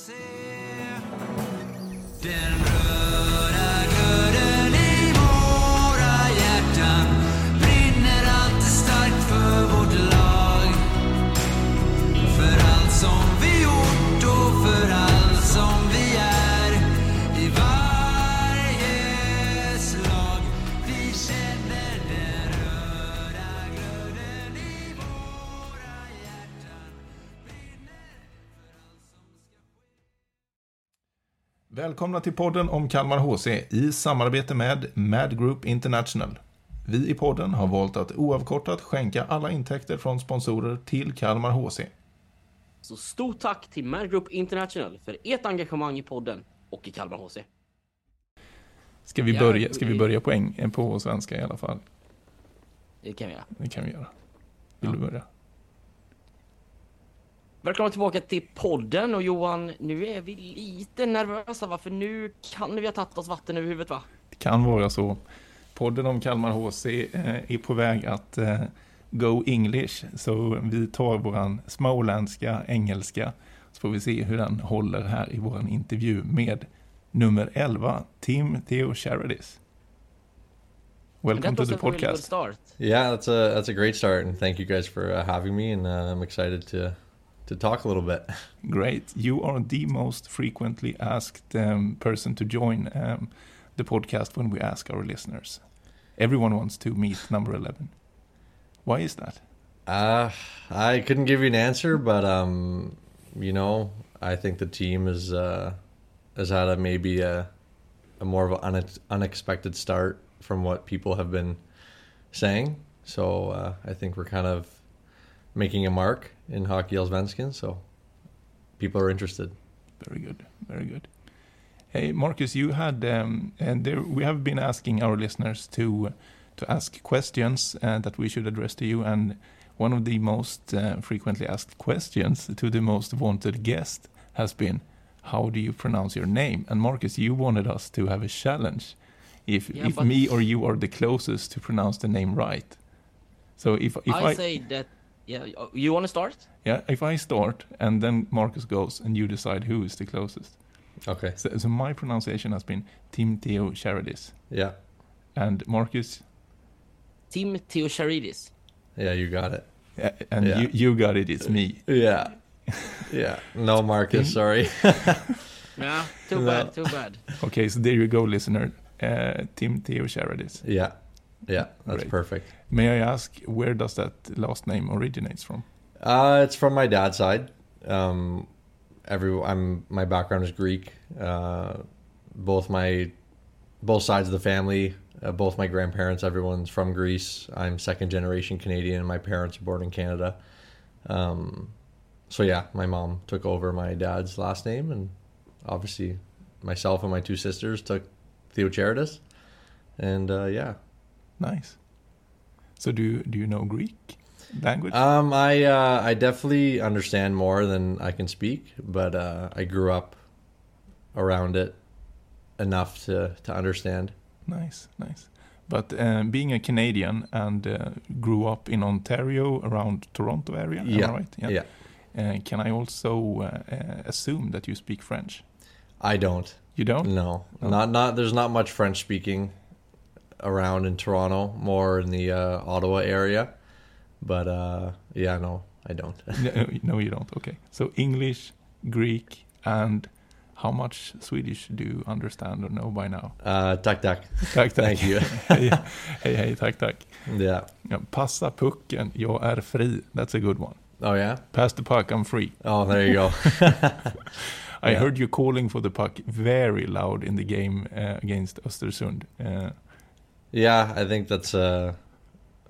HC. Välkomna till podden om Kalmar HC i samarbete med Mad Group International. Vi i podden har valt att oavkortat skänka alla intäkter från sponsorer till Kalmar HC. Så stort tack till Mad Group International för ert engagemang i podden och i Kalmar HC. Ska vi Ja, börja, ska vi börja på, eng- på svenska i alla fall? Det kan vi göra. Det kan vi göra. Vill du börja? Välkomna tillbaka till podden och Johan, nu är vi lite nervösa va? För nu kan vi ha tagit oss vatten över huvudet va? Det kan vara så. Podden om Kalmar HC eh, är på väg att eh, go English. Så vi tar våran småländska engelska. Så får vi se hur den håller här i våran intervju med nummer 11, Tim Theo Charadis. Welcome to the really podcast. start. Yeah, that's a that's a great start, and thank you guys for uh, having me. And uh, I'm excited to to talk a little bit. Great. You are the most frequently asked um, person to join um, the podcast when we ask our listeners. Everyone wants to meet number 11. Why is that? Uh, I couldn't give you an answer, but um, you know, I think the team is uh, has had a maybe a, a more of an unex- unexpected start from what people have been saying. So uh, I think we're kind of making a mark in Hockey Allsvenskan. So people are interested. Very good. Very good. Hey, Marcus, you had, um, and there, we have been asking our listeners to to ask questions uh, that we should address to you, and one of the most uh, frequently asked questions to the most wanted guest has been, "How do you pronounce your name?" And Marcus, you wanted us to have a challenge. If Yeah, if me or you are the closest to pronounce the name right. So if if I, I, say that, yeah, uh, you want to start? yeah if I start and then Marcus goes and you decide who is the closest. Okay. So, so my pronunciation has been Tim Theo Charadis. Yeah. And Marcus, Tim Theocharidis. Yeah, you got it. uh, and Yeah. you, you got it, it's me. Yeah. Yeah. No, Marcus. Sorry. Yeah, too No. bad, too bad. Okay, so there you go, listener. Uh, Tim Theo Charadis. Yeah. Yeah, that's Great. perfect. May I ask, where does that last name originates from? Uh, it's from my dad's side. Um, every I'm my background is Greek. Uh, both my both sides of the family, uh, both my grandparents, everyone's from Greece. I'm second generation Canadian, and my parents are born in Canada. Um, so yeah, my mom took over my dad's last name, and obviously myself and my two sisters took Theocharidis. And uh, yeah, Nice. So do you, do you know Greek language? Um, I uh, I definitely understand more than I can speak, but uh, I grew up around it enough to to understand. nice, nice. But uh, being a Canadian and uh, grew up in Ontario around Toronto area, am I right? Yeah, Uh, can I also uh, uh, assume that you speak French? I don't. You don't? No, No. not not. There's not much French speaking around in Toronto. More in the uh, Ottawa area, but uh, yeah, no, I don't. no, no, you don't. Okay. So English, Greek, and how much Swedish do you understand or know by now? Uh, tack tack. Tack, tack. Thank you. hej, hej, hej, tack, tack. Yeah. Passa pucken, jag är fri. That's a good one. Oh yeah. Pass the puck, I'm free. Oh, there you go. I Yeah. heard you calling for the puck very loud in the game uh, against Östersund. Uh, Yeah, I think that's a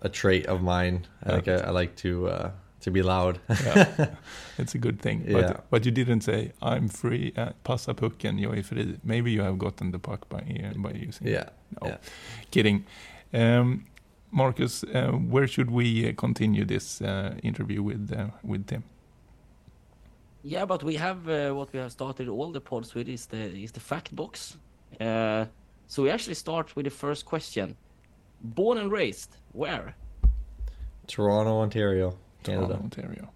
a trait of mine. I think I, I like to uh, to be loud. yeah, it's a good thing. But, Yeah. but you didn't say, I'm free, uh, passa pucken, jag är fri. Maybe you have gotten the puck by, uh, by using yeah. No, Yeah. kidding. Um, Marcus, uh, where should we uh, continue this uh, interview with uh, with Tim? Yeah, but we have uh, what we have started all the pods with is the is the fact box. So we actually start with the first question. Born and raised, where? Toronto, Ontario, Canada, Toronto, Ontario.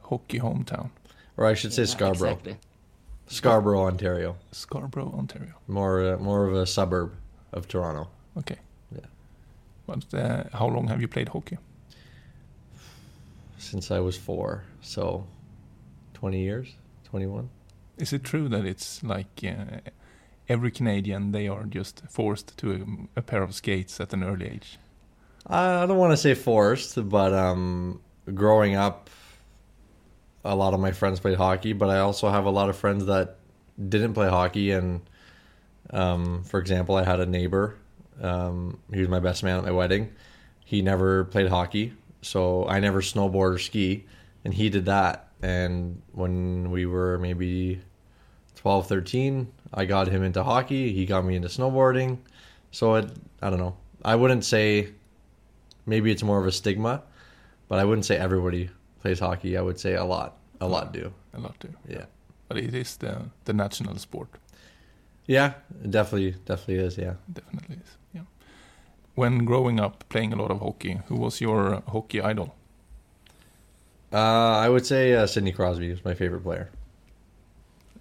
Hockey hometown. or I should say Yeah, Scarborough. Exactly. Scarborough, Ontario. Scarborough, Ontario. More uh, more of a suburb of Toronto. Okay. Yeah. But uh, how long have you played hockey? Since I was four, so twenty years, twenty one. Is it true that it's like uh, every Canadian they are just forced to a, a pair of skates at an early age? I I don't want to say forced, but um, growing up, a lot of my friends played hockey, but I also have a lot of friends that didn't play hockey. And um, for example, I had a neighbor. Um, he was my best man at my wedding. He never played hockey, so I never snowboard or ski, and he did that. And when we were maybe 12, 13, I got him into hockey. He got me into snowboarding. So it, I don't know. I wouldn't say maybe it's more of a stigma, but I wouldn't say everybody plays hockey. I would say a lot, a lot do. A lot do. Yeah, But it is the the national sport. yeah, it definitely, definitely is. Yeah. Definitely is. Yeah. When growing up playing a lot of hockey, who was your hockey idol? Uh, I would say uh, Sidney Crosby is my favorite player.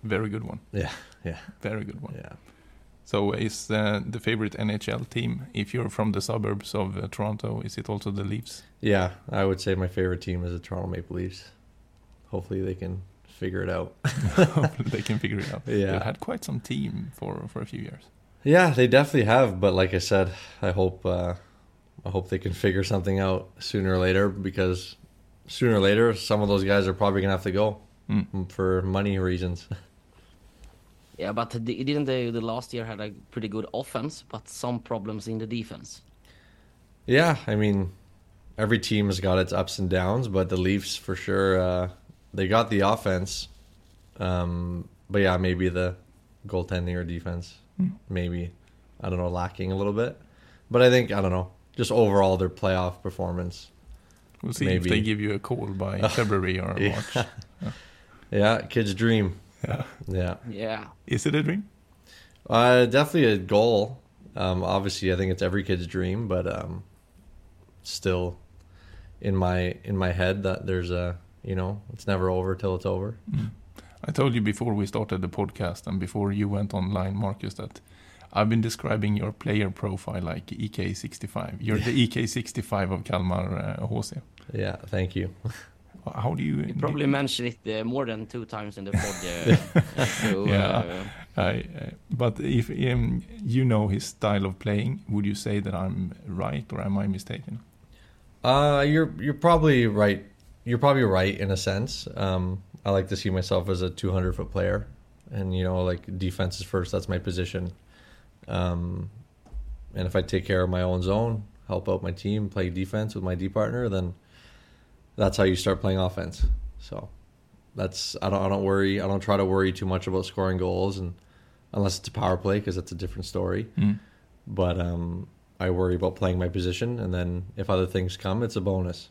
Very good one. Yeah, yeah, Very good one. yeah. So is uh, the favorite NHL team, if you're from the suburbs of uh, Toronto, is it also the Leafs? Yeah, I would say my favorite team is the Toronto Maple Leafs. Hopefully, they can figure it out. Hopefully they can figure it out. Yeah. They've had quite some team for, for a few years. Yeah, they definitely have. But like I said, I hope uh, I hope they can figure something out sooner or later because sooner or later, some of those guys are probably gonna have to go Mm. for money reasons. Yeah, but the, didn't they the last year had a pretty good offense, but some problems in the defense. Yeah, I mean, every team has got its ups and downs, but the Leafs for sure uh, they got the offense. Um, but yeah, maybe the goaltending or defense, maybe I don't know, lacking a little bit. But I think I don't know, just overall their playoff performance. We'll see Maybe. if they give you a call by February or Yeah. March. Yeah, kid's dream. Yeah. Yeah, Yeah. Is it a dream? uh, definitely a goal. Um, obviously, I think it's every kid's dream, but um, still in my in my head that there's a you know it's never over till it's over. I told you before we started the podcast and before you went online, Marcus, that I've been describing your player profile like EK65. You're the EK65 of Kalmar uh, HC. Yeah, thank you. How do you? You probably mentioned it uh, more than two times in the pod. Uh, so, Yeah. uh, I, uh, but if um, you know his style of playing, would you say that I'm right or am I mistaken? Uh, you're you're probably right. You're probably right in a sense. Um, I like to see myself as a 200 foot player, and you know, like defense is first. That's my position. Um, and if I take care of my own zone, help out my team, play defense with my D partner, then that's how you start playing offense. So that's I don't I don't worry. I don't try to worry too much about scoring goals, and unless it's a power play because that's a different story Mm. but um, I worry about playing my position, and then if other things come, it's a bonus.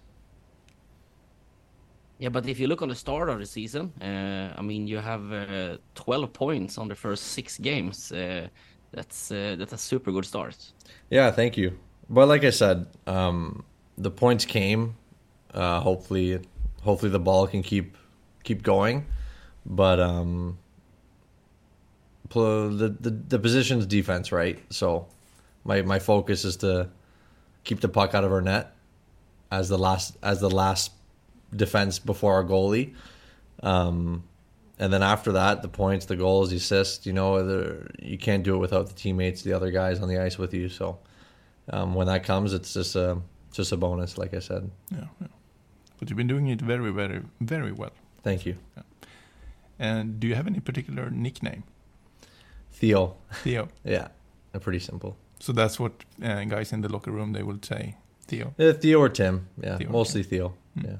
yeah, but if you look on the start of the season, uh, I mean, you have uh, 12 points on the first six games. Uh, that's uh, that's a super good start. Yeah, thank you. But like I said, um, the points came. Uh, hopefully, hopefully the ball can keep keep going. But um, the, the the position's defense, right? So my my focus is to keep the puck out of our net as the last as the last defense before our goalie. Um, and then after that, the points, the goals, the assists, you know, you can't do it without the teammates, the other guys on the ice with you. So um, when that comes, it's just a just a bonus, like I said. Yeah, yeah. But you've been doing it very, very, very well. Thank you, And do you have any particular nickname, Theo. Theo? Yeah, pretty simple. So that's what uh, guys in the locker room they will say, Theo. Uh, Theo or Tim. Yeah, Theo or mostly Theo. Hmm. Yeah.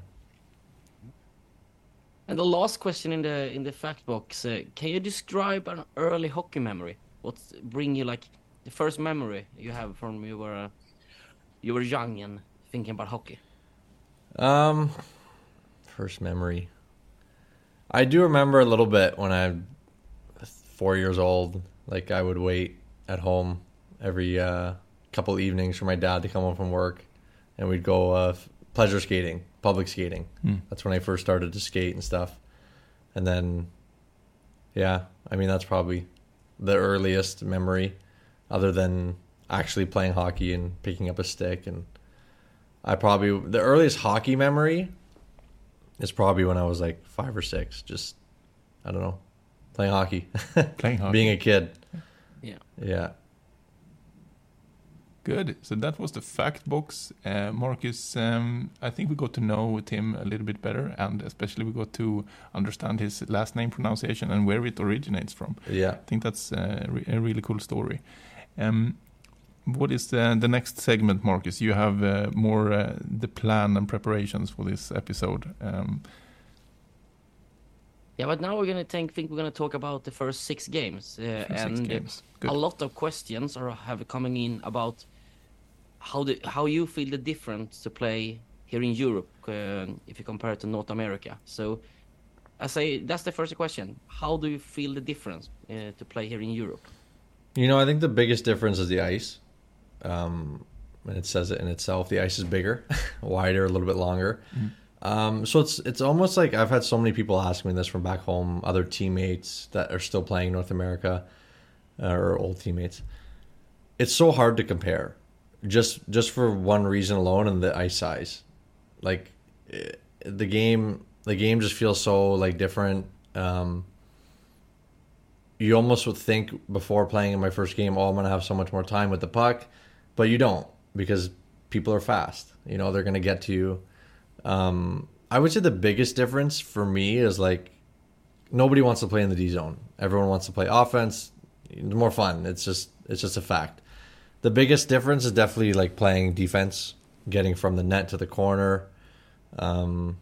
And the last question in the in the fact box: uh, Can you describe an early hockey memory? What bring you like the first memory you have from you were uh, you were young and thinking about hockey? Um, first memory. I do remember a little bit when I was four years old. Like I would wait at home every uh, couple evenings for my dad to come home from work, and we'd go uh, pleasure skating, public skating. Hmm. That's when I first started to skate and stuff. And then Yeah, I mean that's probably the earliest memory, other than actually playing hockey and picking up a stick. And I probably the earliest hockey memory is probably when I was like five or six. Just I don't know, playing hockey, Playing hockey. being a kid. Yeah. Yeah. Good. So that was the fact box. Uh, Marcus, um, I think we got to know Tim a little bit better, and especially we got to understand his last name pronunciation and where it originates from. Yeah. I think that's uh, re- a really cool story. Um, what is the, the next segment, Marcus? You have uh, more uh, the plan and preparations for this episode. Um, Yeah, but now we're gonna think, think we're gonna talk about the first six games, uh, for six and games. a lot of questions are have coming in about how the how you feel the difference to play here in Europe uh, if you compare it to North America. So, I say that's the first question. How do you feel the difference uh, to play here in Europe? You know, I think the biggest difference is the ice. Um, and it says it in itself. The ice is bigger, wider, a little bit longer. Um, so it's it's almost like I've had so many people ask me this from back home, other teammates that are still playing North America, uh, or old teammates. It's so hard to compare, just just for one reason alone, and the ice size. Like eh, the game, the game just feels so like different. Um, you almost would think before playing in my first game, oh, I'm gonna have so much more time with the puck, but you don't because people are fast. You know, they're gonna get to you. Um, I would say the biggest difference for me is like nobody wants to play in the D zone. Everyone wants to play offense. It's more fun. It's just it's just a fact. The biggest difference is definitely like playing defense, getting from the net to the corner, um,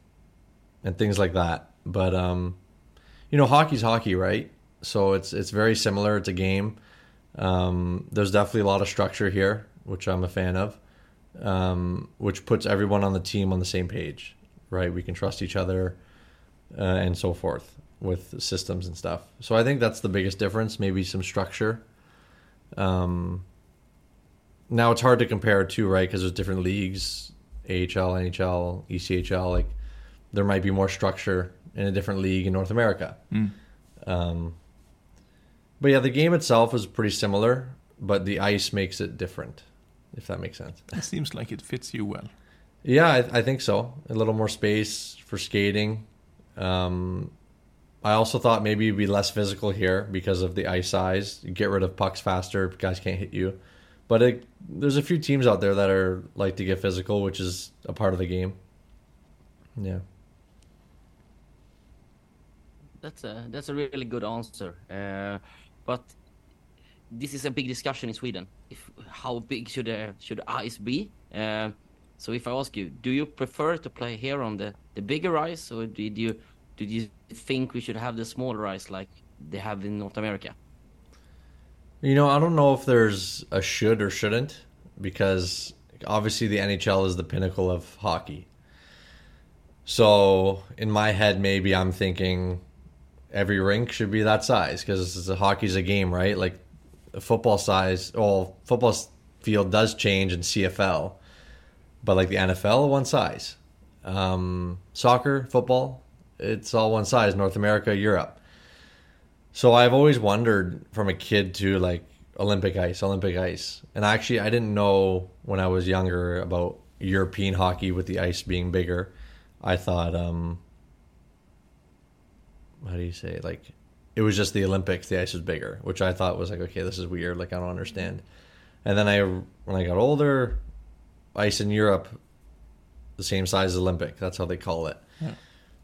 and things like that. But um, you know, hockey's hockey, right? So it's it's very similar. It's a game. Um, there's definitely a lot of structure here, which I'm a fan of, um, which puts everyone on the team on the same page, right? We can trust each other, uh, and so forth with systems and stuff. So I think that's the biggest difference. Maybe some structure. Um, now it's hard to compare too, right? Because there's different leagues, AHL, NHL, ECHL. Like there might be more structure in a different league in North America. Mm. Um, but yeah, the game itself is pretty similar, but the ice makes it different, if that makes sense. It seems like it fits you well. Yeah, I, I think so. A little more space for skating. Um, I also thought maybe it'd be less physical here because of the ice size. You get rid of pucks faster, guys can't hit you. But it, there's a few teams out there that are like to get physical, which is a part of the game. Yeah. That's a that's a really good answer. Uh, but this is a big discussion in Sweden. If how big should the should ice be? Uh, so if I ask you, do you prefer to play here on the, the bigger ice, or did you did you think we should have the smaller ice like they have in North America? You know, I don't know if there's a should or shouldn't because obviously the NHL is the pinnacle of hockey. So in my head, maybe I'm thinking every rink should be that size because hockey's a game, right? Like football size, well, football field does change in CFL, but like the NFL, one size. Um, soccer, football, it's all one size. North America, Europe. So I've always wondered from a kid to like Olympic ice, Olympic ice. And actually, I didn't know when I was younger about European hockey with the ice being bigger. I thought, um, how do you say like it was just the Olympics, the ice was bigger, which I thought was like, okay, this is weird. Like I don't understand. And then I, when I got older, ice in Europe, the same size as Olympic. That's how they call it. Yeah.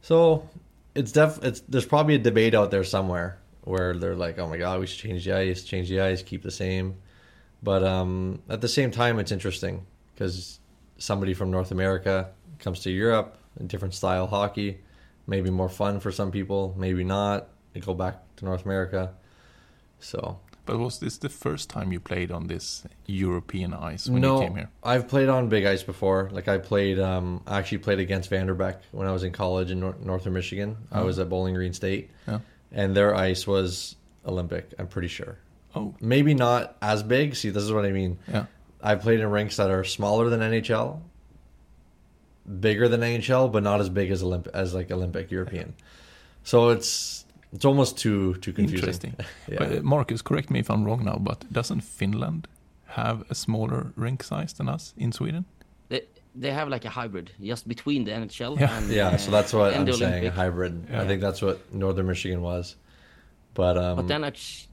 So it's def it's there's probably a debate out there somewhere where they're like, oh my god, we should change the ice, change the ice, keep the same. But um, at the same time, it's interesting because somebody from North America comes to Europe, a different style hockey, maybe more fun for some people, maybe not. They go back to North America. So But was this the first time you played on this European ice when no, you came here? I've played on big ice before. Like I played, um, I actually played against Vanderbeck when I was in college in Nor- Northern Michigan. I Oh. was at Bowling Green State, Yeah. and their ice was Olympic. I'm pretty sure. Oh, Maybe not as big. See, this is what I mean. yeah. I've played in rinks that are smaller than NHL, bigger than NHL, but not as big as Olymp- as like Olympic European. So it's it's almost too too confusing. Interesting. yeah. But, uh, Marcus, correct me if I'm wrong now, but doesn't Finland have a smaller rink size than us in Sweden? They, they have like a hybrid just between the NHL Yeah. and yeah, uh, so that's what I'm the saying, a hybrid. Yeah. I think that's what Northern Michigan was. But um But then actu-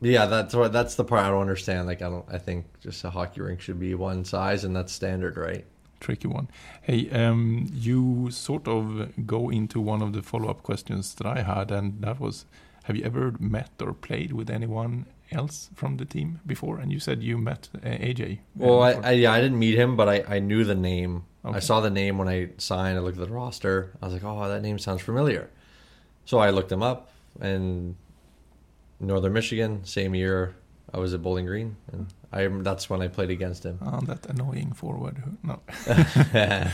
yeah, that's what that's the part I don't understand. Like I don't I think just a hockey rink should be one size and that's standard, right? Tricky one. Hey, um, you sort of go into one of the follow-up questions that I had, and that was, have you ever met or played with anyone else from the team before? And you said you met uh, AJ. uh, Well, I. I yeah, I didn't meet him, but I, I knew the name. I saw the name when I signed. I looked at the roster. I was like, oh, that name sounds familiar. So I looked him up, and Northern Michigan, same year, I was at Bowling Green, and I that's when I played against him. Ah, that annoying forward. who- No, yeah.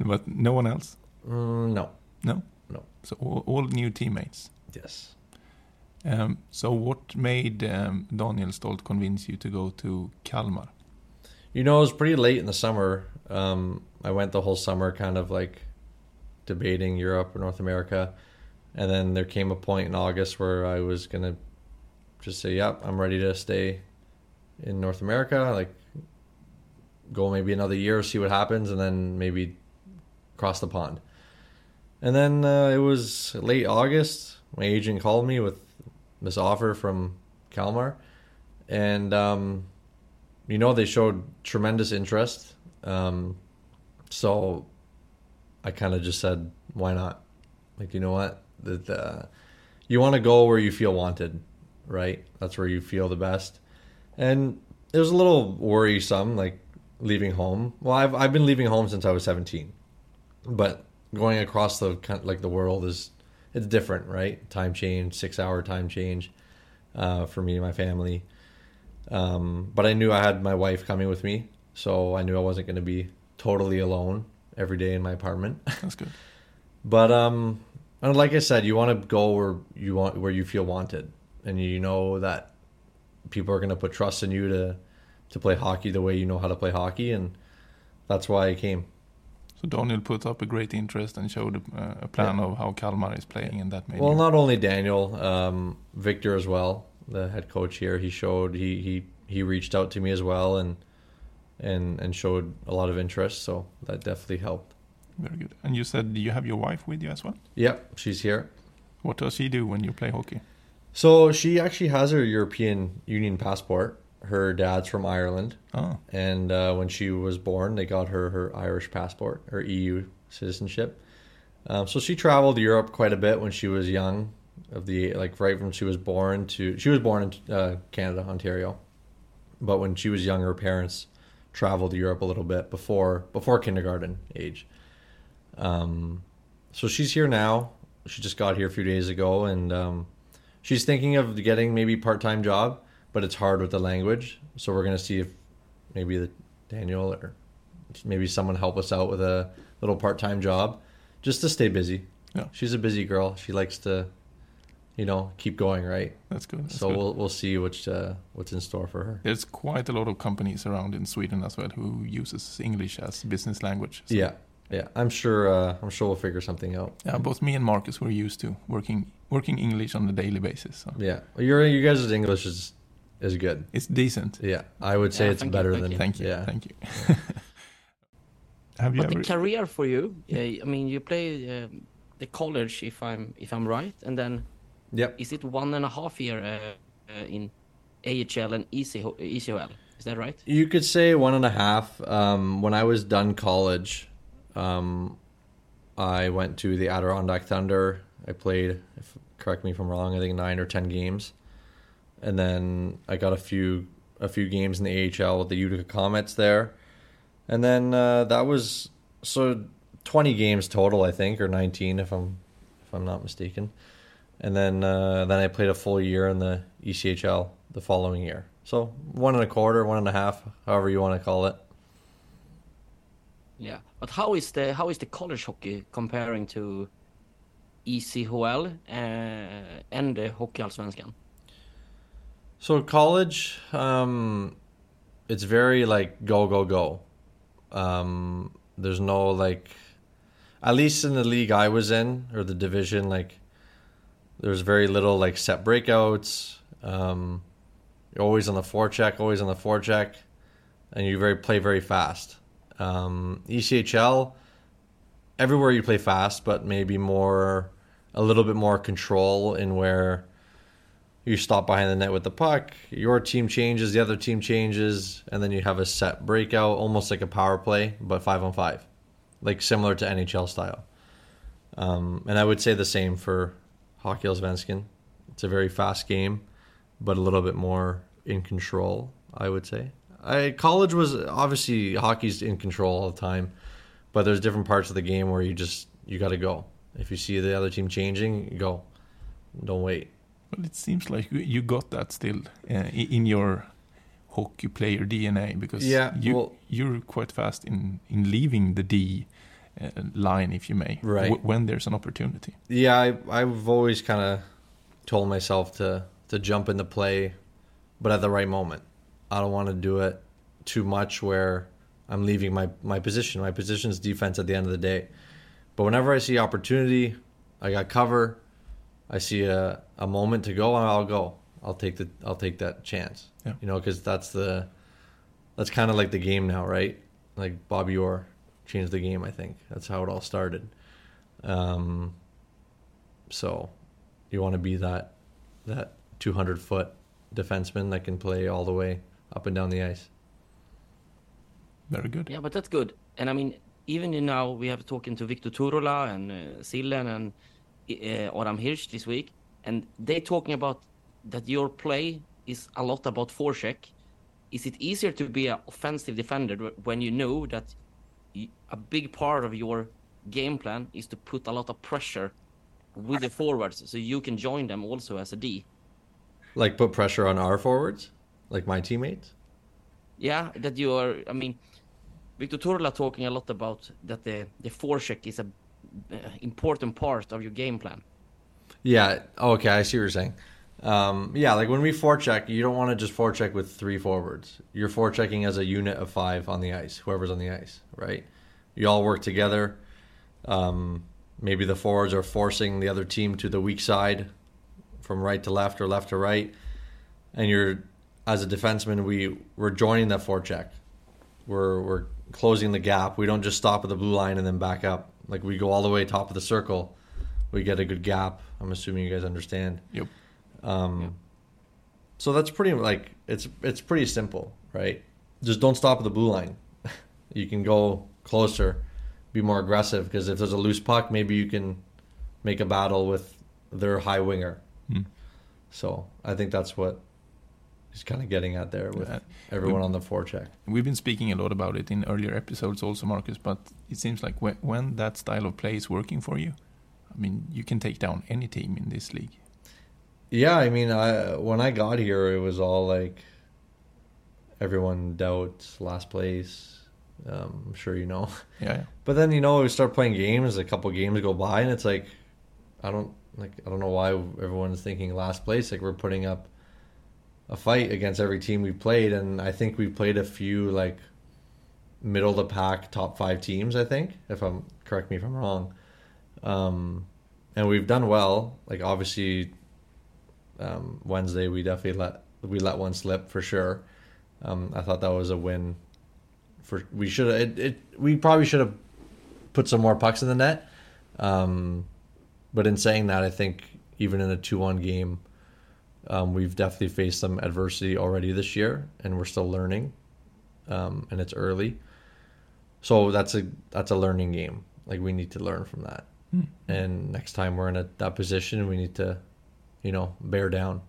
but no one else. Mm, no. No. No. So all, all new teammates. Yes. Um, so what made um, Daniel Stolt convince you to go to Kalmar? You know, it was pretty late in the summer. Um, I went the whole summer kind of like debating Europe or North America. And then there came a point in August where I was going to just say, yep, I'm ready to stay in North America. Like, go maybe another year, see what happens, and then maybe cross the pond. And then uh, it was late August. My agent called me with this offer from Kalmar. And, um, you know, they showed tremendous interest. Um, so I kind of just said, why not? Like, you know what? That uh, you want to go where you feel wanted, right? That's where you feel the best. And it was a little worrisome, like leaving home. Well, I've I've been leaving home since I was 17, but going across the like the world is it's different, right? Time change, six hour time change uh, for me and my family. Um, but I knew I had my wife coming with me, so I knew I wasn't going to be totally alone every day in my apartment. That's good. But um, and like I said, you want to go where you want where you feel wanted, and you know that people are going to put trust in you to to play hockey the way you know how to play hockey, and that's why I came. So Daniel put up a great interest and showed uh, a plan of how Kalmar is playing, and that made Well, you- not only Daniel, um, Victor as well, the head coach here. He showed he he he reached out to me as well, and and and showed a lot of interest. So that definitely helped. very good. And you said you have your wife with you as well. Yep, she's here. What does she do when you play hockey? So she actually has her European Union passport. Her dad's from Ireland, Oh, and uh, when she was born, they got her her Irish passport, her EU citizenship. Um, so she traveled Europe quite a bit when she was young, of the like right when she was born to she was born in uh, Canada, Ontario, but when she was young, her parents traveled to Europe a little bit before before kindergarten age. Um, so she's here now. She just got here a few days ago, and um, she's thinking of getting maybe part time job, but it's hard with the language. So we're gonna see if maybe the Daniel or maybe someone help us out with a little part time job, just to stay busy. Yeah. she's a busy girl. She likes to, you know, keep going, right? that's good. That's so good. we'll we'll see which uh, what's in store for her. There's quite a lot of companies around in Sweden as well who uses English as business language. So, Yeah, yeah. I'm sure. Uh, I'm sure we'll figure something out. yeah. Both me and Marcus were used to working working English on a daily basis. So Yeah, well, your you guys' English is is good. it's decent. Yeah, I would say Yeah, it's thank you, better thank than you. Thank you. Yeah, Thank you. have you But ever? the career for you, uh, I mean, you play um, the college, if I'm if I'm right, and then Yep. is it one and a half year uh, uh, in AHL and EC, ECHL? Is that right? You could say one and a half. Um, when I was done college, um, I went to the Adirondack Thunder. I played, if, correct me if I'm wrong, I think nine or ten games, and then I got a few a few games in the AHL with the Utica Comets there, and then uh, that was so twenty games total, I think, or nineteen if I'm if I'm not mistaken, and then uh, then I played a full year in the ECHL the following year. So one and a quarter, one and a half, however you want to call it. Yeah. But how is the how is the college hockey comparing to ECHL uh, and the Hockeyallsvenskan? So college, um, it's very like go go go. Um, there's no like, at least in the league I was in or the division, like There's very little like set breakouts. Um, you're always on the forecheck, always on the forecheck, and you very play very fast. Um, ECHL, everywhere you play fast, but maybe more a little bit more control in where you stop behind the net with the puck, your team changes, the other team changes, and then you have a set breakout, almost like a power play, but five on five, like similar to NHL style. Um, and I would say the same for Hockey Allsvenskan. It's a very fast game, but a little bit more in control, I would say. I, college was obviously hockey's in control all the time, but there's different parts of the game where you just you got to go. If you see the other team changing, you go. Don't wait. Well, it seems like you- you got that still uh, in your hockey player DNA because Yeah, you well- you're quite fast in in leaving the D uh, line, if you may, Right. when there's an opportunity. Yeah, I, I've always kind of told myself to to jump into play, but at the right moment. I don't want to do it too much where I'm leaving my my position. My position is defense at the end of the day. But whenever I see opportunity, I got cover. I see a, a moment to go, I'll go. I'll take the I'll take that chance. Yeah. You know, because that's the that's kind of like the game now, right? Like Bobby Orr changed the game. I think that's how it all started. Um, so you want to be that that 200 foot defenseman that can play all the way up and down the ice. Very good. Yeah, but that's good. And I mean, even in now we have talking to Victor Turola and uh, Sillen and uh, Adam Hirsch this week, and they're talking about that your play is a lot about forecheck. Is it easier to be an offensive defender when you know that a big part of your game plan is to put a lot of pressure with the forwards, so you can join them also as a D? Like put pressure on our forwards, like my teammates. Yeah, that you are. I mean, Victor Turla talking a lot about that the the forecheck is a uh, important part of your game plan. Yeah. Okay, I see what you're saying. Um, yeah, like when we forecheck, you don't want to just forecheck with three forwards. You're forechecking as a unit of five on the ice, whoever's on the ice, right? You all work together. Um, maybe the forwards are forcing the other team to the weak side from right to left or left to right. And you're, as a defenseman, we, we're joining that forecheck. We're, we're closing the gap. We don't just stop at the blue line and then back up. Like we go all the way top of the circle. We get a good gap. I'm assuming you guys understand. Yep. Um, so that's pretty like it's it's pretty simple, right? Just don't stop at the blue line. you can go closer, be more aggressive because if there's a loose puck, maybe you can make a battle with their high winger. Hmm. So I think that's what he's kind of getting out there with everyone on the forecheck. We've been speaking a lot about it in earlier episodes also, Marcus, but it seems like when, when that style of play is working for you, I mean, you can take down any team in this league. Yeah, I mean, I when I got here, it was all like everyone doubts last place. Um, I'm sure you know. Yeah, yeah. But then you know we start playing games. A couple games go by, and it's like, I don't like. I don't know why everyone's thinking last place. Like we're putting up a fight against every team we've played, and I think we played a few like middle of the pack, top five teams. I think, if I'm correct me if I'm wrong. Um, and we've done well. Like obviously, um, Wednesday we definitely let we let one slip for sure. Um, I thought that was a win. For we should it, it. We probably should have put some more pucks in the net. Um, but in saying that, I think even in a two-one game, um, we've definitely faced some adversity already this year, and we're still learning. Um, and it's early, so that's a that's a learning game. Like we need to learn from that. And next time we're in a, that position, we need to, you know, bear down.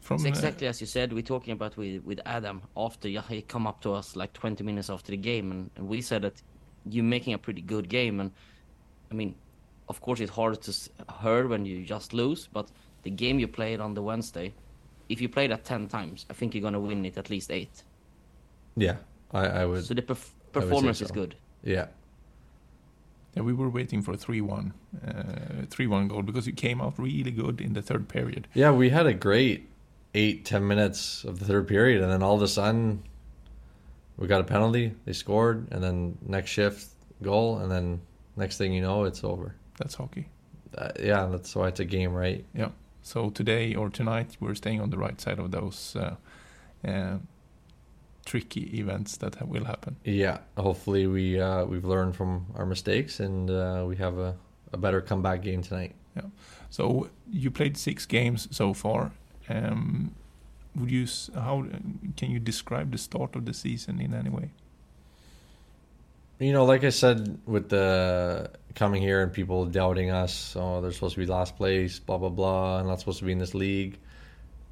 From It's uh, exactly as you said. We're talking about with with Adam after yeah, he come up to us like 20 minutes after the game, and, and we said that you're making a pretty good game. And I mean, of course, it's hard to s- hear when you just lose, but the game you played on the Wednesday, if you play that 10 times, I think you're gonna win it at least eight. Yeah, I, I would. So the perf- I would say performance is good. Yeah, yeah, we were waiting for a 3-1, uh, 3-1 goal because you came out really good in the third period. yeah. We had a great eight ten minutes of the third period, and then all of a sudden, we got a penalty. They scored, and then next shift goal, and then next thing you know, it's over. That's hockey. Uh, yeah, that's why it's a game, right? Yeah. So today or tonight, we're staying on the right side of those uh, uh, tricky events that ha- will happen. Yeah. Hopefully, we uh, we've learned from our mistakes and uh, we have a, a better comeback game tonight. Yeah. So you played six games so far. Um, would you s- how can you describe the start of the season in any way? You know, like I said, with the coming here and people doubting us, oh, they're supposed to be last place, blah blah blah, and not supposed to be in this league.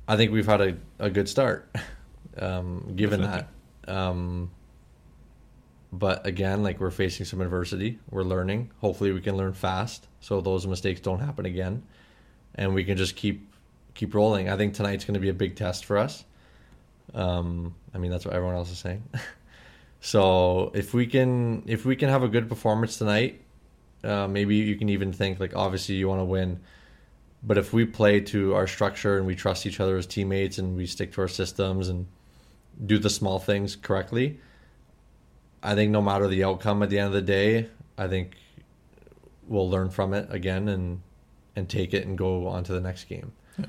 I think we've had a, a good start, um, given Definitely. that. Um, but again, like we're facing some adversity, we're learning. Hopefully, we can learn fast, so those mistakes don't happen again, and we can just keep keep rolling. I think tonight's going to be a big test for us. Um, I mean, that's what everyone else is saying. So if we can if we can have a good performance tonight, uh, maybe you can even think like obviously you want to win, but if we play to our structure and we trust each other as teammates and we stick to our systems and do the small things correctly, I think no matter the outcome at the end of the day, I think we'll learn from it again and and take it and go on to the next game. Yeah.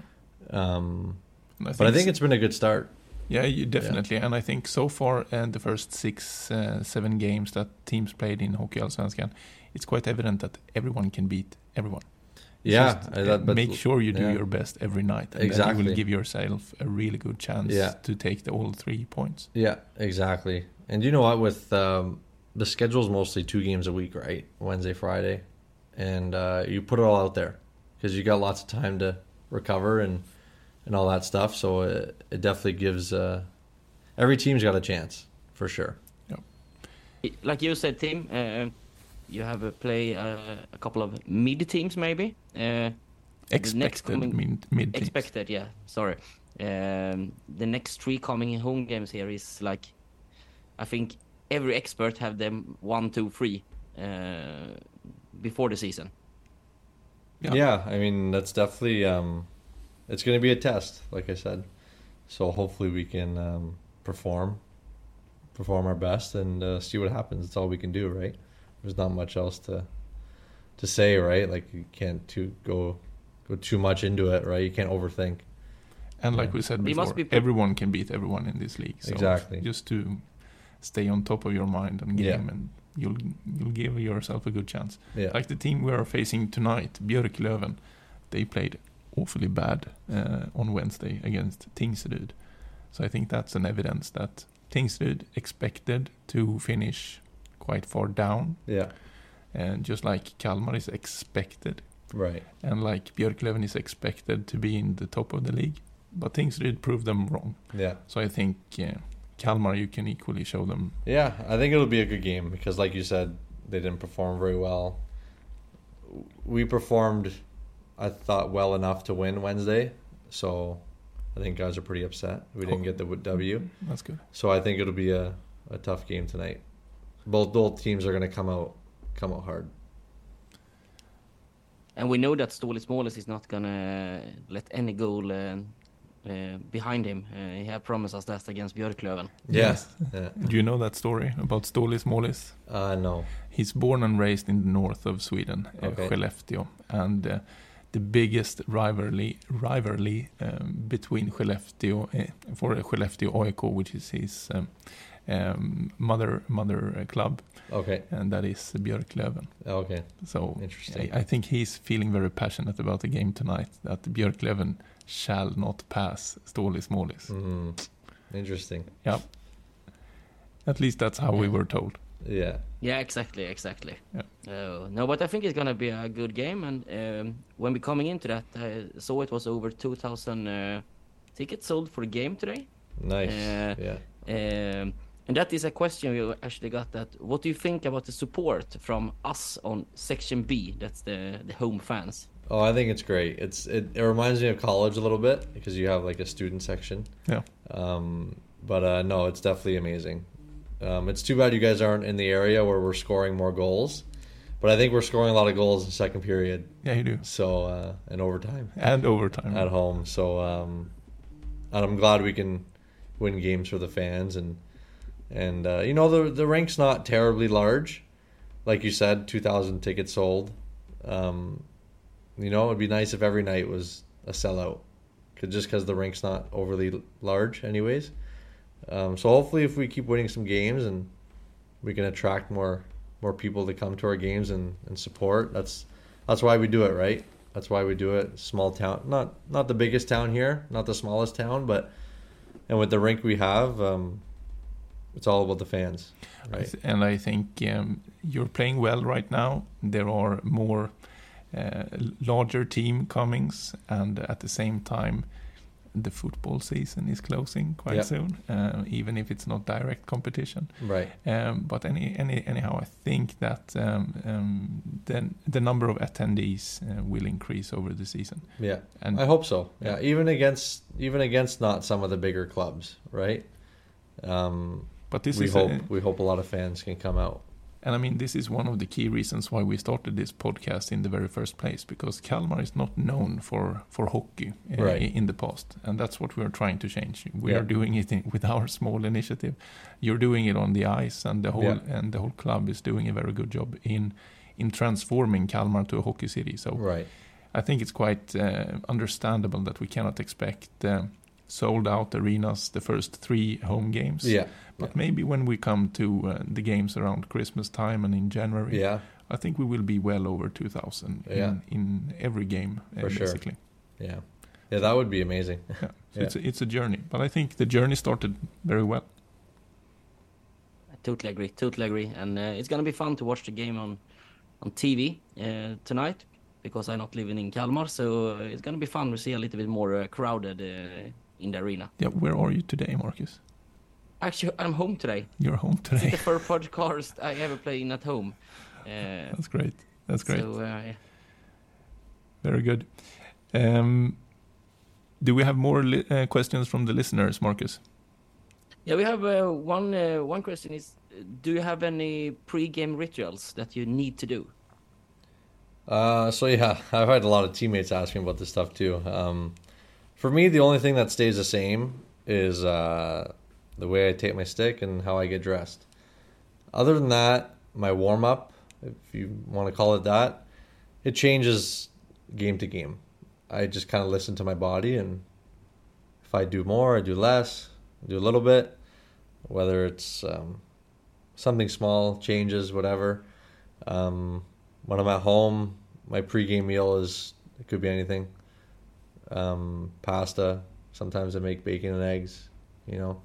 Um, And but I think it's been a good start. Yeah, you definitely. And I think so far, uh, the first six, uh, seven games that teams played in Hockey Allsvenskan, it's quite evident that everyone can beat everyone. Yeah, just, uh, uh, that- make sure you do yeah. your best every night, and then you will give yourself a really good chance Yeah. to take the all three points. Yeah, exactly. And you know what? With um, the schedule's mostly two games a week, right? Wednesday, Friday, and uh, you put it all out there because you got lots of time to recover and and all that stuff. So it, it definitely gives uh, every team's got a chance for sure. Like you said, Tim, uh, you have a play uh, a couple of mid teams maybe. Uh, The next Expected coming- mid, mid teams. expected, yeah. Sorry. Um, the next three coming home games here is like, I think every expert have them one, two, three uh, before the season. Yeah. Yeah. I mean that's definitely um, it's going to be a test, like I said. So hopefully we can um, perform, perform our best, and uh, see what happens. It's all we can do, right? There's not much else to to say, right? Like you can't too go go too much into it, right? You can't overthink. And like Yeah. we said before, must be everyone can beat everyone in this league. So Exactly. Just to stay on top of your mind and game, Yeah. and you'll you'll give yourself a good chance. Yeah, Like the team we are facing tonight, Björklöven, they played awfully bad uh, on Wednesday against Tingsryd. So I think that's an evidence that Tingsryd expected to finish quite far down, yeah, and just like Kalmar is expected, right. and like Björklöven is expected to be in the top of the league. But Tingsryd proved them wrong. Yeah, So I think uh, Kalmar, you can equally show them. yeah. I think it'll be a good game because, like you said, they didn't perform very well. We performed, I thought, well enough to win Wednesday. So I think guys are pretty upset we didn't get the W. That's good. So I think it'll be a, a tough game tonight. Both both teams are going to come out come out hard. And we know that Ståle Småles is not gonna let any goal uh, uh, behind him. Uh, he had promised us that against Björklöven. Yes. Yeah. Do you know that story about Stålis Målis? Uh, no. He's born and raised in the north of Sweden, uh, Okay. Skellefteå, and uh, the biggest rivalry rivalry um, between Skellefteå uh, for Skellefteå AIK, which is his um, um, mother mother club, Okay. and that is Björklöven. Okay. So Interesting. I, I think he's feeling very passionate about the game tonight. That Björklöven shall not pass Stålis Målis. Mm. Interesting. At least that's how we were told. Yeah, Yeah, exactly, exactly. Yeah. Uh, no, but I think it's gonna be a good game. And um, when we're coming into that, I saw it was over 2,000 uh, tickets sold for the game today. Nice. Uh, yeah. Um, and that is a question we actually got. That what do you think about the support from us on section B? That's the the home fans. Oh, I think it's great. It's it, it reminds me of college a little bit because you have like a student section. Yeah. Um, but uh, no, it's definitely amazing. Um, it's too bad you guys aren't in the area where we're scoring more goals, but I think we're scoring a lot of goals in second period. Yeah, you do. So uh, in overtime And overtime. at home. So um, and I'm glad we can win games for the fans and and uh, you know the the rink's not terribly large, like you said, two thousand tickets sold. Um, You know, it'd be nice if every night was a sellout, 'Cause- just because the rink's not overly large, anyways. Um, so hopefully, if we keep winning some games and we can attract more more people to come to our games and, and support. That's that's why we do it, right? That's why we do it. Small town, not not the biggest town here, not the smallest town, but and with the rink we have, um, it's all about the fans, right? And I think um, you're playing well right now. There are more uh, larger team comings, and at the same time, the football season is closing quite Yeah. soon, uh, even if it's not direct competition. Right. Um, but any, any, anyhow, I think that um, um, the the number of attendees uh, will increase over the season. Yeah. And I hope so. Yeah. Yeah. Even against even against not some of the bigger clubs, right? Um, but this we is hope a, we hope a lot of fans can come out. And I mean, this is one of the key reasons why we started this podcast in the very first place, because Kalmar is not known for, for hockey uh, Right. in the past. And that's what we are trying to change. We Yeah. are doing it in, with our small initiative. You're doing it on the ice, and the whole Yeah. and the whole club is doing a very good job in in transforming Kalmar to a hockey city. So Right. I think it's quite uh, understandable that we cannot expect uh, sold out arenas the first three home games. Yeah. But maybe when we come to uh, the games around Christmas time and in January, Yeah. I think we will be well over 2,000 Yeah. in, in every game, uh, For sure. basically. Yeah. Yeah. That would be amazing. Yeah. So Yeah. It's, a, it's a journey, but I think the journey started very well. I totally agree. Totally agree. And uh, it's gonna be fun to watch the game on on TV uh, tonight because I'm not living in Kalmar, so uh, it's gonna be fun to see a little bit more uh, crowded uh, in the arena. Yeah, where are you today, Marcus? Actually, I'm home today. You're home today. It's the first podcast I ever play in at home. Uh, That's great. That's great. So uh, Very good. Um, do we have more li- uh, questions from the listeners, Marcus? yeah, we have uh, one. Uh, one question is: Do you have any pre-game rituals that you need to do? Uh, so yeah, I've had a lot of teammates ask me about this stuff too. Um, for me, the only thing that stays the same is uh, the way I take my stick and how I get dressed. Other than that, my warm up, if you want to call it that, it changes game to game. I just kind of listen to my body, and if I do more, I do less, do a little bit, whether it's um, something small, changes, whatever. Um, when I'm at home, my pregame meal is it could be anything. Um, pasta. Sometimes I make bacon and eggs. You know,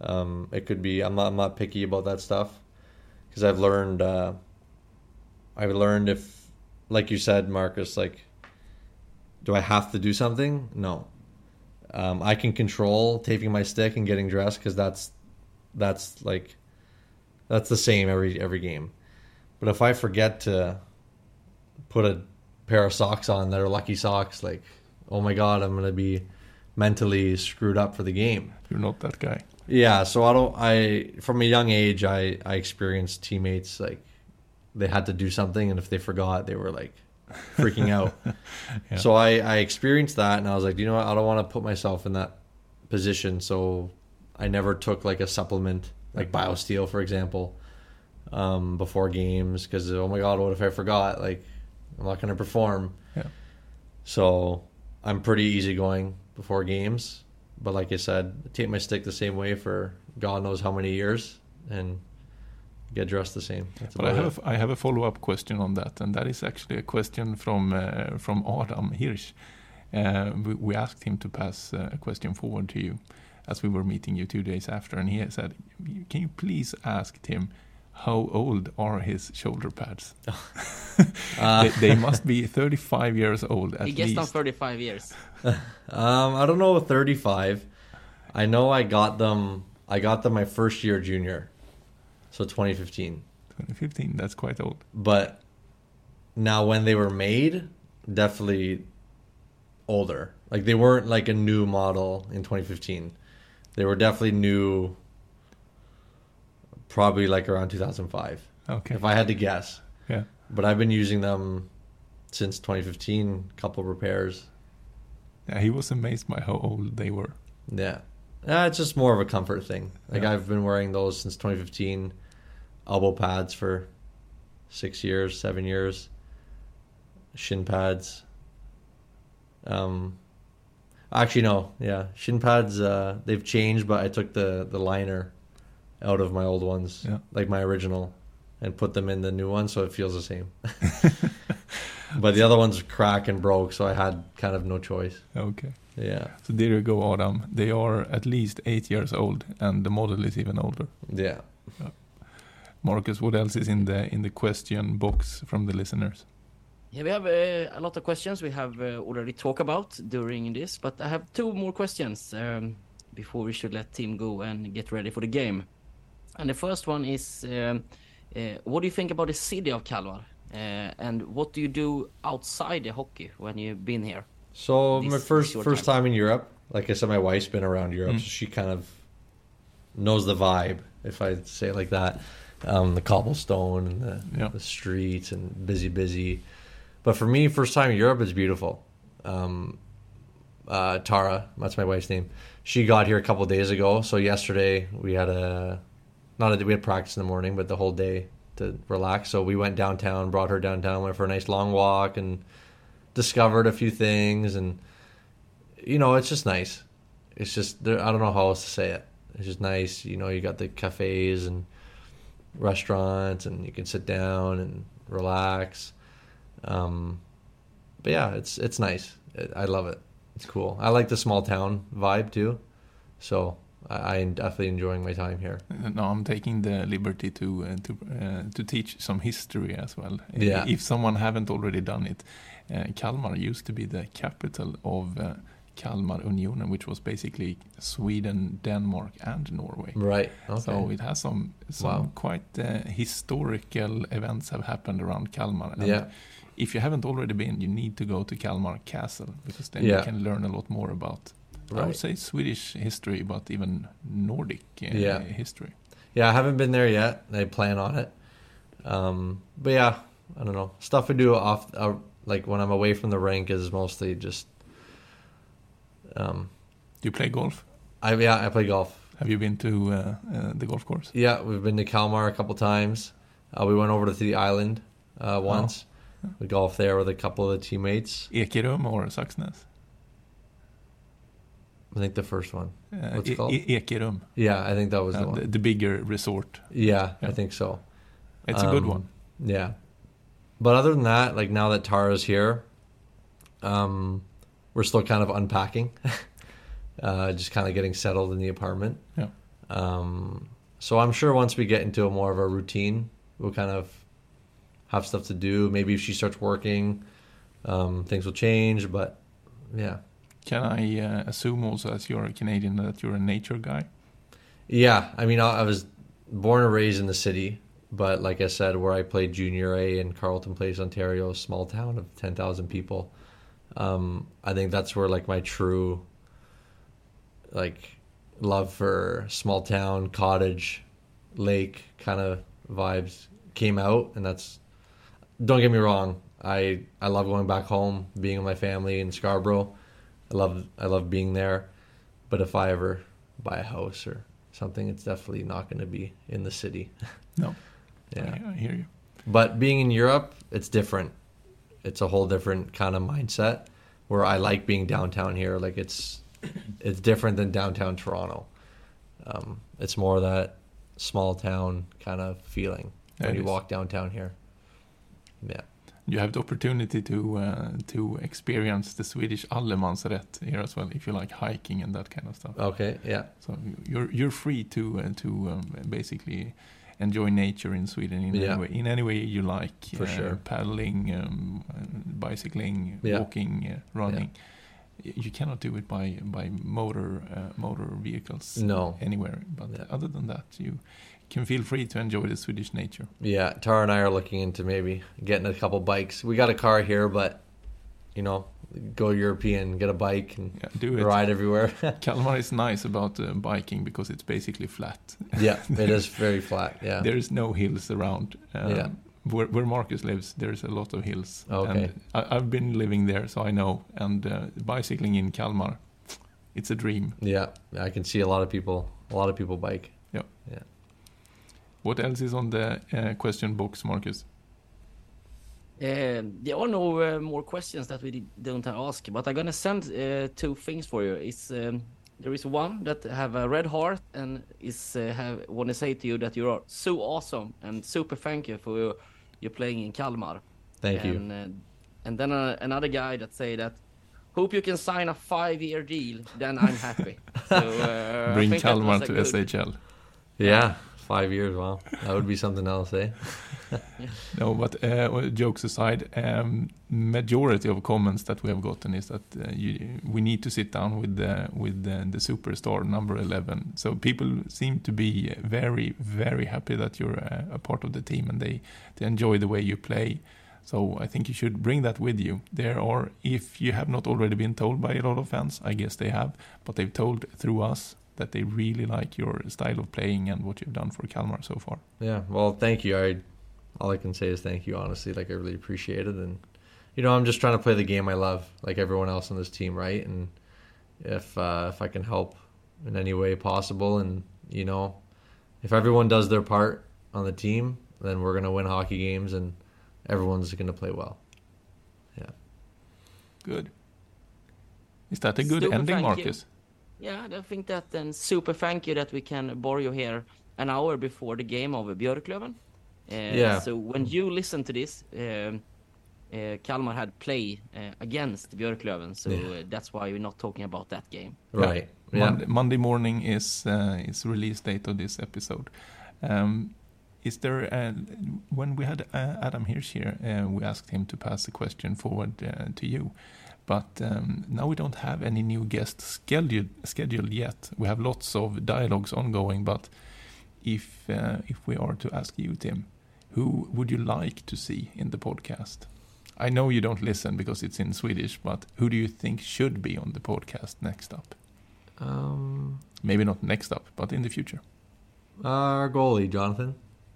um, it could be. I'm not. I'm not picky about that stuff because I've learned. Uh, I've learned if, like you said, Marcus, like, do I have to do something? No. Um, I can control taking my stick and getting dressed because that's, that's like, that's the same every every game. But if I forget to put a pair of socks on that are lucky socks, like, oh my god, I'm gonna be mentally screwed up for the game. You're not that guy. Yeah, so I don't. I from a young age, I I experienced teammates like they had to do something, and if they forgot, they were like freaking out. Yeah. So I I experienced that, and I was like, you know what, I don't want to put myself in that position. So I never took like a supplement, like BioSteel, for example, um, before games, because oh my god, what if I forgot? Like I'm not gonna perform. Yeah. So I'm pretty easygoing before games. But like I said, I take my stick the same way for God knows how many years and get dressed the same. That's But I have it. a, I have a follow up question on that, and that is actually a question from uh, from Adam Hirsch. Uh, we, we asked him to pass uh, a question forward to you as we were meeting you two days after, and he said, "Can you please ask Tim how old are his shoulder pads? Uh, they, they must be 35 years old at he gets on least." 35 years. Um, I don't know, 35. I know I got them. I got them my first year junior, so 2015. 2015. That's quite old. But now, when they were made, definitely older. Like they weren't like a new model in 2015. They were definitely new. Probably like around 2005, Okay. if I had to guess. Yeah. But I've been using them since 2015. Couple repairs. Yeah. He was amazed by how old they were. Yeah. Uh, it's just more of a comfort thing. Like Yeah. I've been wearing those since 2015. Elbow pads for six years, seven years. Shin pads. Um, actually, no. Yeah, shin pads. Uh, they've changed, but I took the the liner out of my old ones, Yeah. like my original, and put them in the new one, so it feels the same. but the other ones crack and broke, so I had kind of no choice. Okay. Yeah, So there you go, Adam. They are at least eight years old, and the model is even older. yeah. Marcus, what else is in the in the question box from the listeners? Yeah, we have uh, a lot of questions we have uh, already talked about during this, but I have two more questions um, before we should let Tim go and get ready for the game. And the first one is, um, uh, what do you think about the city of Kalmar? Uh, and what do you do outside the hockey when you've been here? So This my first first time. time in Europe, like I said, my wife's been around Europe, Mm. so she kind of knows the vibe, if I say it like that. Um, the cobblestone and the, Yeah. the streets and busy, busy. But for me, first time in Europe is beautiful. Um, uh, Tara, that's my wife's name. She got here a couple days ago. So yesterday we had a not a we had practice in the morning, but the whole day to relax. So we went downtown, brought her downtown, went for a nice long walk, and discovered a few things. And you know, it's just nice. It's just there, I don't know how else to say it. It's just nice. You know, you got the cafes and restaurants, and you can sit down and relax. Um, but yeah, it's it's nice. I love it. It's cool. I like the small town vibe too. So I, I'm definitely enjoying my time here. No, I'm taking the liberty to uh, to uh, to teach some history as well. Yeah. If someone haven't already done it, uh, Kalmar used to be the capital of uh, Kalmar Unionen, which was basically Sweden, Denmark, and Norway. Right. Okay. So it has some some Wow. quite uh, historical events have happened around Kalmar. And yeah. If you haven't already been, you need to go to Kalmar Castle because then Yeah. you can learn a lot more about. I would say Swedish history, but even Nordic uh, Yeah. history. Yeah, I haven't been there yet. I plan on it. Um, but yeah, I don't know. Stuff I do off, uh, like when I'm away from the rink, is mostly just. Um, Do you play golf? I yeah, I play golf. Have you been to uh, uh, the golf course? Yeah, we've been to Kalmar a couple times. Uh, we went over to the island uh, once. We golfed there with a couple of the teammates. Ekerum or Saxnäs? I think the first one. Uh, What's it called? E- Ekerum, Yeah, I think that was the uh, the, one. the bigger resort. Yeah, Yeah. I think so. It's a good Um, one. Yeah. But other than that, like now that Tara's here, um, we're still kind of unpacking, uh, just kind of getting settled in the apartment. Yeah. Um, so I'm sure once we get into a more of a routine, we'll kind of have stuff to do. Maybe if she starts working, um, things will change. But yeah, Can I uh, assume also, as you're a Canadian, that you're a nature guy? yeah. I mean, I, I was born and raised in the city, but like I said, where I played junior A in Carleton Place, Ontario, small town of ten thousand people. Um, I think that's where like my true, like, love for small town, cottage, lake kind of vibes came out, and that's. Don't get me wrong. I I love going back home, being with my family in Scarborough. I love I love being there, but if I ever buy a house or something, it's definitely not going to be in the city. No. yeah. I, I hear you. But being in Europe, it's different. It's a whole different kind of mindset where I like being downtown here. Like it's it's different than downtown Toronto. Um, it's more that small town kind of feeling Yeah, when you walk downtown here. Yeah. You have the opportunity to uh, to experience the Swedish allemansrätt here as well, if you like hiking and that kind of stuff. Okay. Yeah. So you're you're free to uh, to um, basically enjoy nature in Sweden in Yeah. any way in any way you like. For uh, sure. Paddling, um, bicycling, Yeah. walking, uh, running. Y- You cannot do it by by motor uh, motor vehicles No. anywhere. But Yeah. other than that, you can feel free to enjoy the Swedish nature. Yeah. Tara and I are looking into maybe getting a couple bikes. We got a car here, but you know, go European, get a bike and Yeah, do it. ride everywhere. Kalmar is nice about uh, biking because it's basically flat. yeah, it is very flat. Yeah. There is no hills around. Um, Yeah. Where, where Marcus lives, there's a lot of hills. Okay. And I, I've been living there, so I know. And uh, bicycling in Kalmar, it's a dream. Yeah, I can see a lot of people. A lot of people bike. What else is on the uh, question box, Marcus? Uh, there are no uh, more questions that we did- don't ask, but I'm gonna send uh, two things for you. It's um, there is one that have a red heart and is uh, have want to say to you that you are so awesome and super thank you for your, your playing in Kalmar. Thank you. and, Uh, and then uh, another guy that say that hope you can sign a five year deal. Then I'm happy. so, uh, Bring Kalmar to good- SHL. Yeah, five years. Wow, that would be something else, eh? No, but uh, jokes aside, um, majority of comments that we have gotten is that uh, you, we need to sit down with the with the, the superstar number eleven. So people seem to be very very happy that you're uh, a part of the team and they they enjoy the way you play. So I think you should bring that with you. There are, if you have not already been told by a lot of fans, I guess they have, but they've told through us that they really like your style of playing and what you've done for Kalmar so far. Yeah. Well, thank you. I all I can say is thank you. Honestly, like I really appreciate it, and you know, I'm just trying to play the game I love, like everyone else on this team, right? And if uh, if I can help in any way possible, and you know, if everyone does their part on the team, then we're gonna win hockey games, and everyone's gonna play well. Yeah. Good. Is that a good Super ending, thank you. Marcus? Yeah, I think that then super thank you that we can borrow you here an hour before the game of Björklöven. Uh, Yeah. So when you listen to this, um, uh, Kalmar had play uh, against Björklöven, so Yeah. uh, that's why we're not talking about that game. Right. Yeah. Monday, Monday morning is uh, is release date of this episode. Um, is there uh, when we had uh, Adam Hirsch here, uh, we asked him to pass the question forward uh, to you, but um, now we don't have any new guests scheduled scheduled yet. We have lots of dialogues ongoing, but if uh, if we are to ask you, Tim, who would you like to see in the podcast? I know you don't listen because it's in Swedish, but who do you think should be on the podcast next up? Um, Maybe not next up, but in the future. our goalie, Jonathan.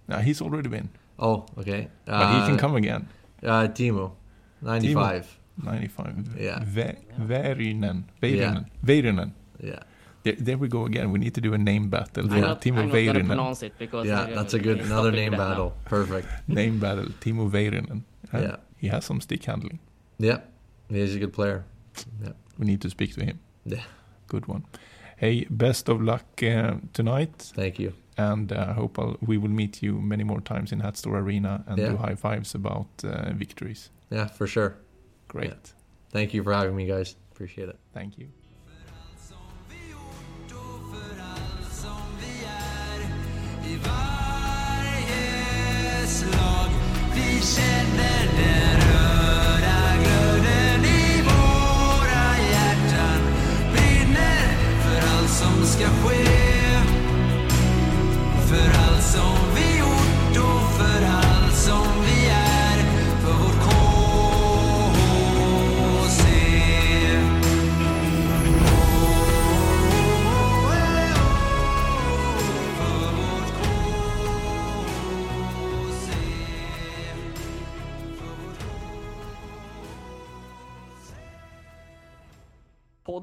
Uh, he's already been, Oh, okay. but he can Uh, come again. Uh, Timo, ninety-five. 95. Yeah. Ve- Väyrynen. Väyrynen. Yeah. Yeah. There, there we go again. We need to do a name battle. I'm for not, Timo I'm not pronounce it because Yeah, that's a good another name that now. battle. Perfect. Name battle. Timo Väyrynen. Uh, Yeah. He has some stick handling. Yeah, he's a good player. Yeah, We need to speak to him. yeah. Good one. Hey, best of luck uh, tonight. Thank you. And uh, I hope I'll, we will meet you many more times in Hatstore Arena and Yeah. do high fives about uh, victories. Yeah, for sure. Great. Thank you for having me, guys. Appreciate it. Thank you. som